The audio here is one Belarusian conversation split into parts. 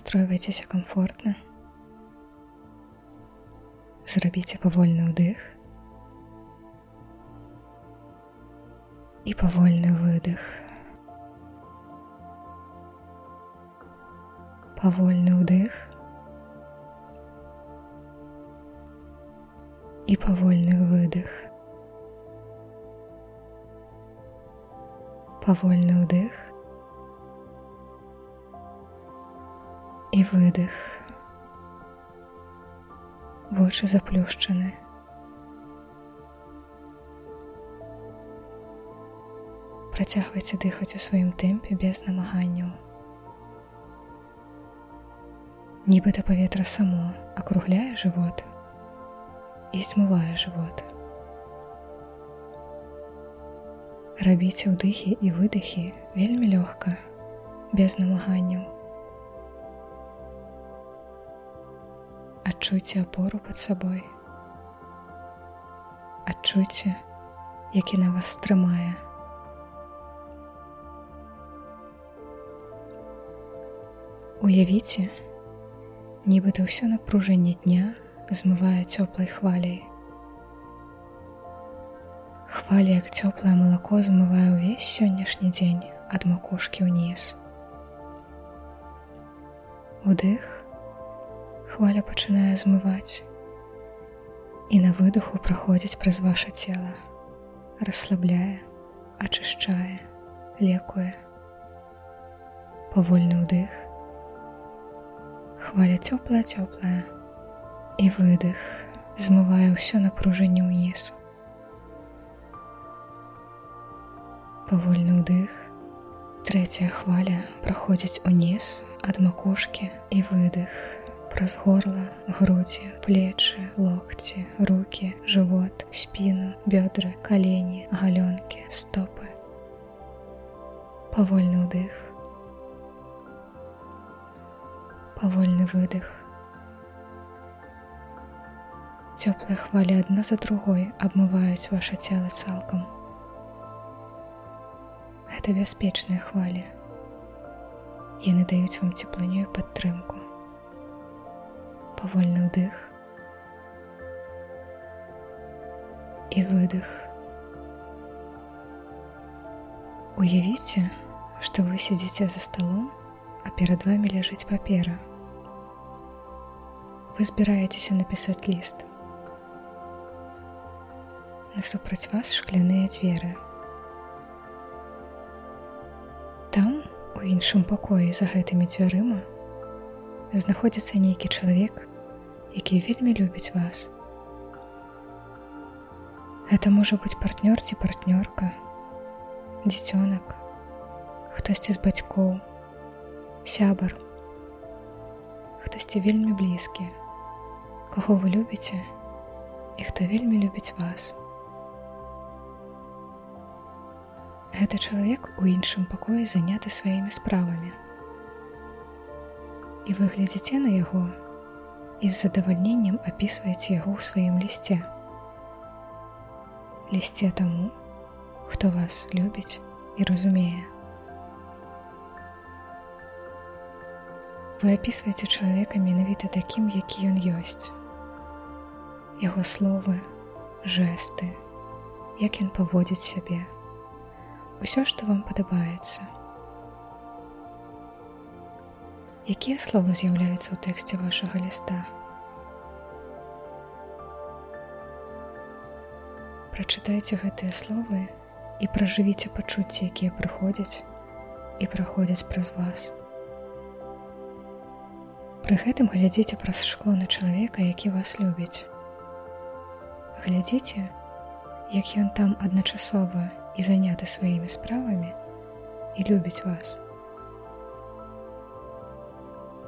настройвайцеся комфортна. Зрабіце павольны ўдых і павольны выдых. Павольны ўдых і павольны выдых. Павольны ўдых і выдых. Вочы заплюшчаны. Працягвайце дыхаць у сваім тэмпе без намаганняў. Нібыта паветра само акругляе жывот і змывае жывот. Рабіце ўдыхі і выдыхі вельмі лёгка, без намаганняў. Адчуйце апору под сабой. Адчуйце, які на вас трымае. Уявіце, нібыта ўсё напружанне дня змывае цёплай хваляй. Хваля, як цёплае малако змывае ўвесь сённяшні дзень ад макушкі ўніз. Удых хваля пачынае змываць. І на выдуху праходзіць праз ваше цело расслабляе ачышчае лекуе. Павольны ўдых. Хваля цёплая цёплая і выдых змывае ўсё напружанне ўніз. Павольны ўдых. Трэцяя хваля праходзіць уніз ад макушкі і выдых праз горла, грудзі, плечы, локці, руки, жывот, спіну, бёдры, калені, галёнкі, стопы. Павольны ўдых. Павольны выдых. Цёплыя хвалі адна за другой абмываюць ваше цела цалкам. Гэта бяспечныя хвалі. Яны даюць вам цеплыню і падтрымку павольны ўдых і выдых. Уявіце, што вы сядзіце за сталом, а перад вами ляжыць папера. Вы збіраецеся напісаць ліст. Насупраць вас шкляныя дзверы. Там, у іншым пакоі за гэтымі дзвярыма, знаходзіцца нейкі чалавек, які вельмі любіць вас. Гэта можа быць партнёр ці партнёрка, дзіцёнак, хтосьці з бацькоў, сябар, хтосьці вельмі блізкі, каго вы любіце і хто вельмі любіць вас. Гэта чалавек у іншым пакоі заняты сваімі справамі. І вы глядзіце на яго, і з задавальненнем апісваеце яго ў сваім лісце. Лісце таму, хто вас любіць і разумее. Вы апісваеце чалавека менавіта такім, які ён ёсць. Яго словы, жэсты, як ён паводзіць сябе, усё, што вам падабаецца. Якія словы з'яўляюцца ў тэксце вашага ліста? Прачытайце гэтыя словы і пражывіце пачуцці, якія прыходзяць і праходзяць праз вас. Пры гэтым глядзіце праз шкло на чалавека, які вас любіць. Глядзіце, як ён там адначасова і заняты сваімі справамі і любіць вас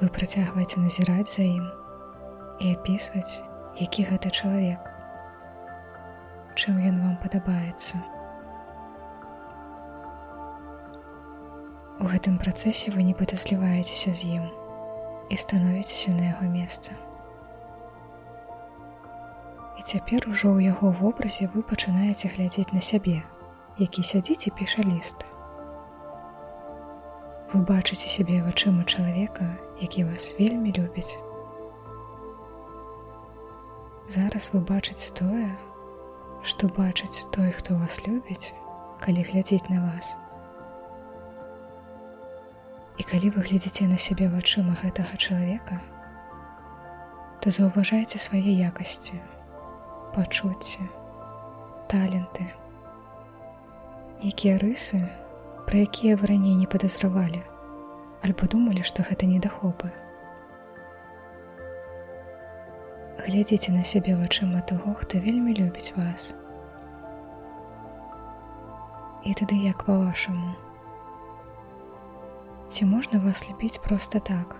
вы працягваеце назіраць за ім і апісваць, які гэта чалавек, чым ён вам падабаецца. У гэтым працэсе вы нібыта зліваецеся з ім і становіцеся на яго месца. І цяпер ужо ў яго вобразе вы пачынаеце глядзець на сябе, які сядзіць і піша ліст. Вы бачыце сябе вачыма чалавека, які вас вельмі любіць. Зараз вы бачыце тое, што бачыць той, хто вас любіць, калі глядзець на вас. І калі вы глядзіце на сябе вачыма гэтага чалавека, то заўважайце свае якасці, пачуцці, таленты, якія рысы, пра якія вы раней не падазравалі, альбо думалі, што гэта недахопы. Глядзіце на сябе вачыма таго, хто вельмі любіць вас. І тады як па-вашаму, Ці можна вас любіць проста так?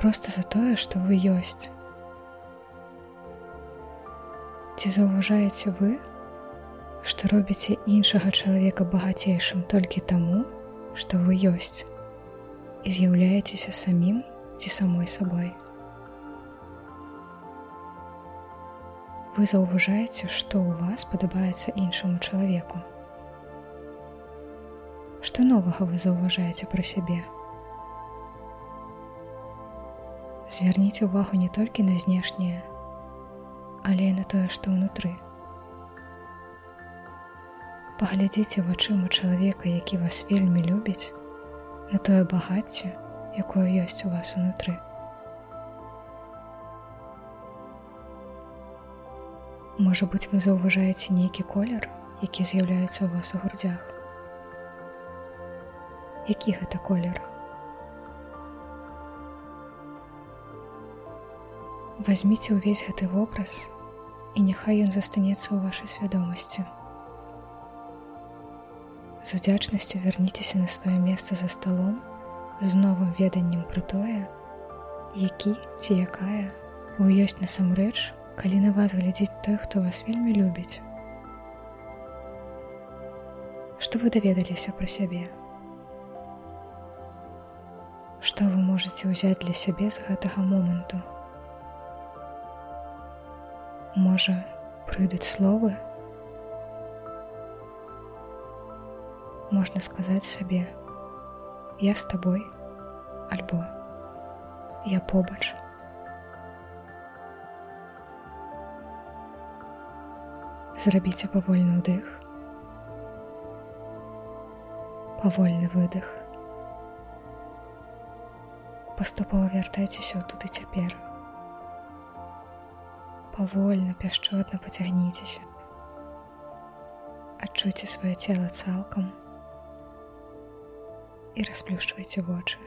Проста за тое, што вы ёсць. Ці заўважаеце вы, што робіце іншага чалавека багацейшым толькі таму, што вы ёсць і з'яўляецеся самім ці самой сабой. Вы заўважаеце, што ў вас падабаецца іншаму чалавеку што новага вы заўважаеце пра сябе. Звярніце ўвагу не толькі на знешняе, але і на тое, што ўнутры. Паглядзіце вачыма чалавека, які вас вельмі любіць, на тое багацце, якое ёсць у вас унутры. Можа быць, вы заўважаеце нейкі колер, які з'яўляецца ў вас у грудзях які гэта колер. Вазьміце ўвесь гэты вобраз і няхай ён застанецца ў вашай свядомасці. З удзячнасцю вярніцеся на сваё месца за сталом з новым веданнем пра тое, які ці якая вы ёсць насамрэч, калі на вас глядзіць той, хто вас вельмі любіць. Што вы даведаліся пра сябе? што вы можете ўзяць для сябе з гэтага моманту. Можа, прыйдуць словы, можна сказаць сабе: я з табой, альбо я побач. Зрабіце павольны ўдых, павольны выдох паступова вяртайцеся туды цяпер. Павольна пяшчотна пацягніцеся. Адчуйце сваё цела цалкам і расплюшчвайце вочы.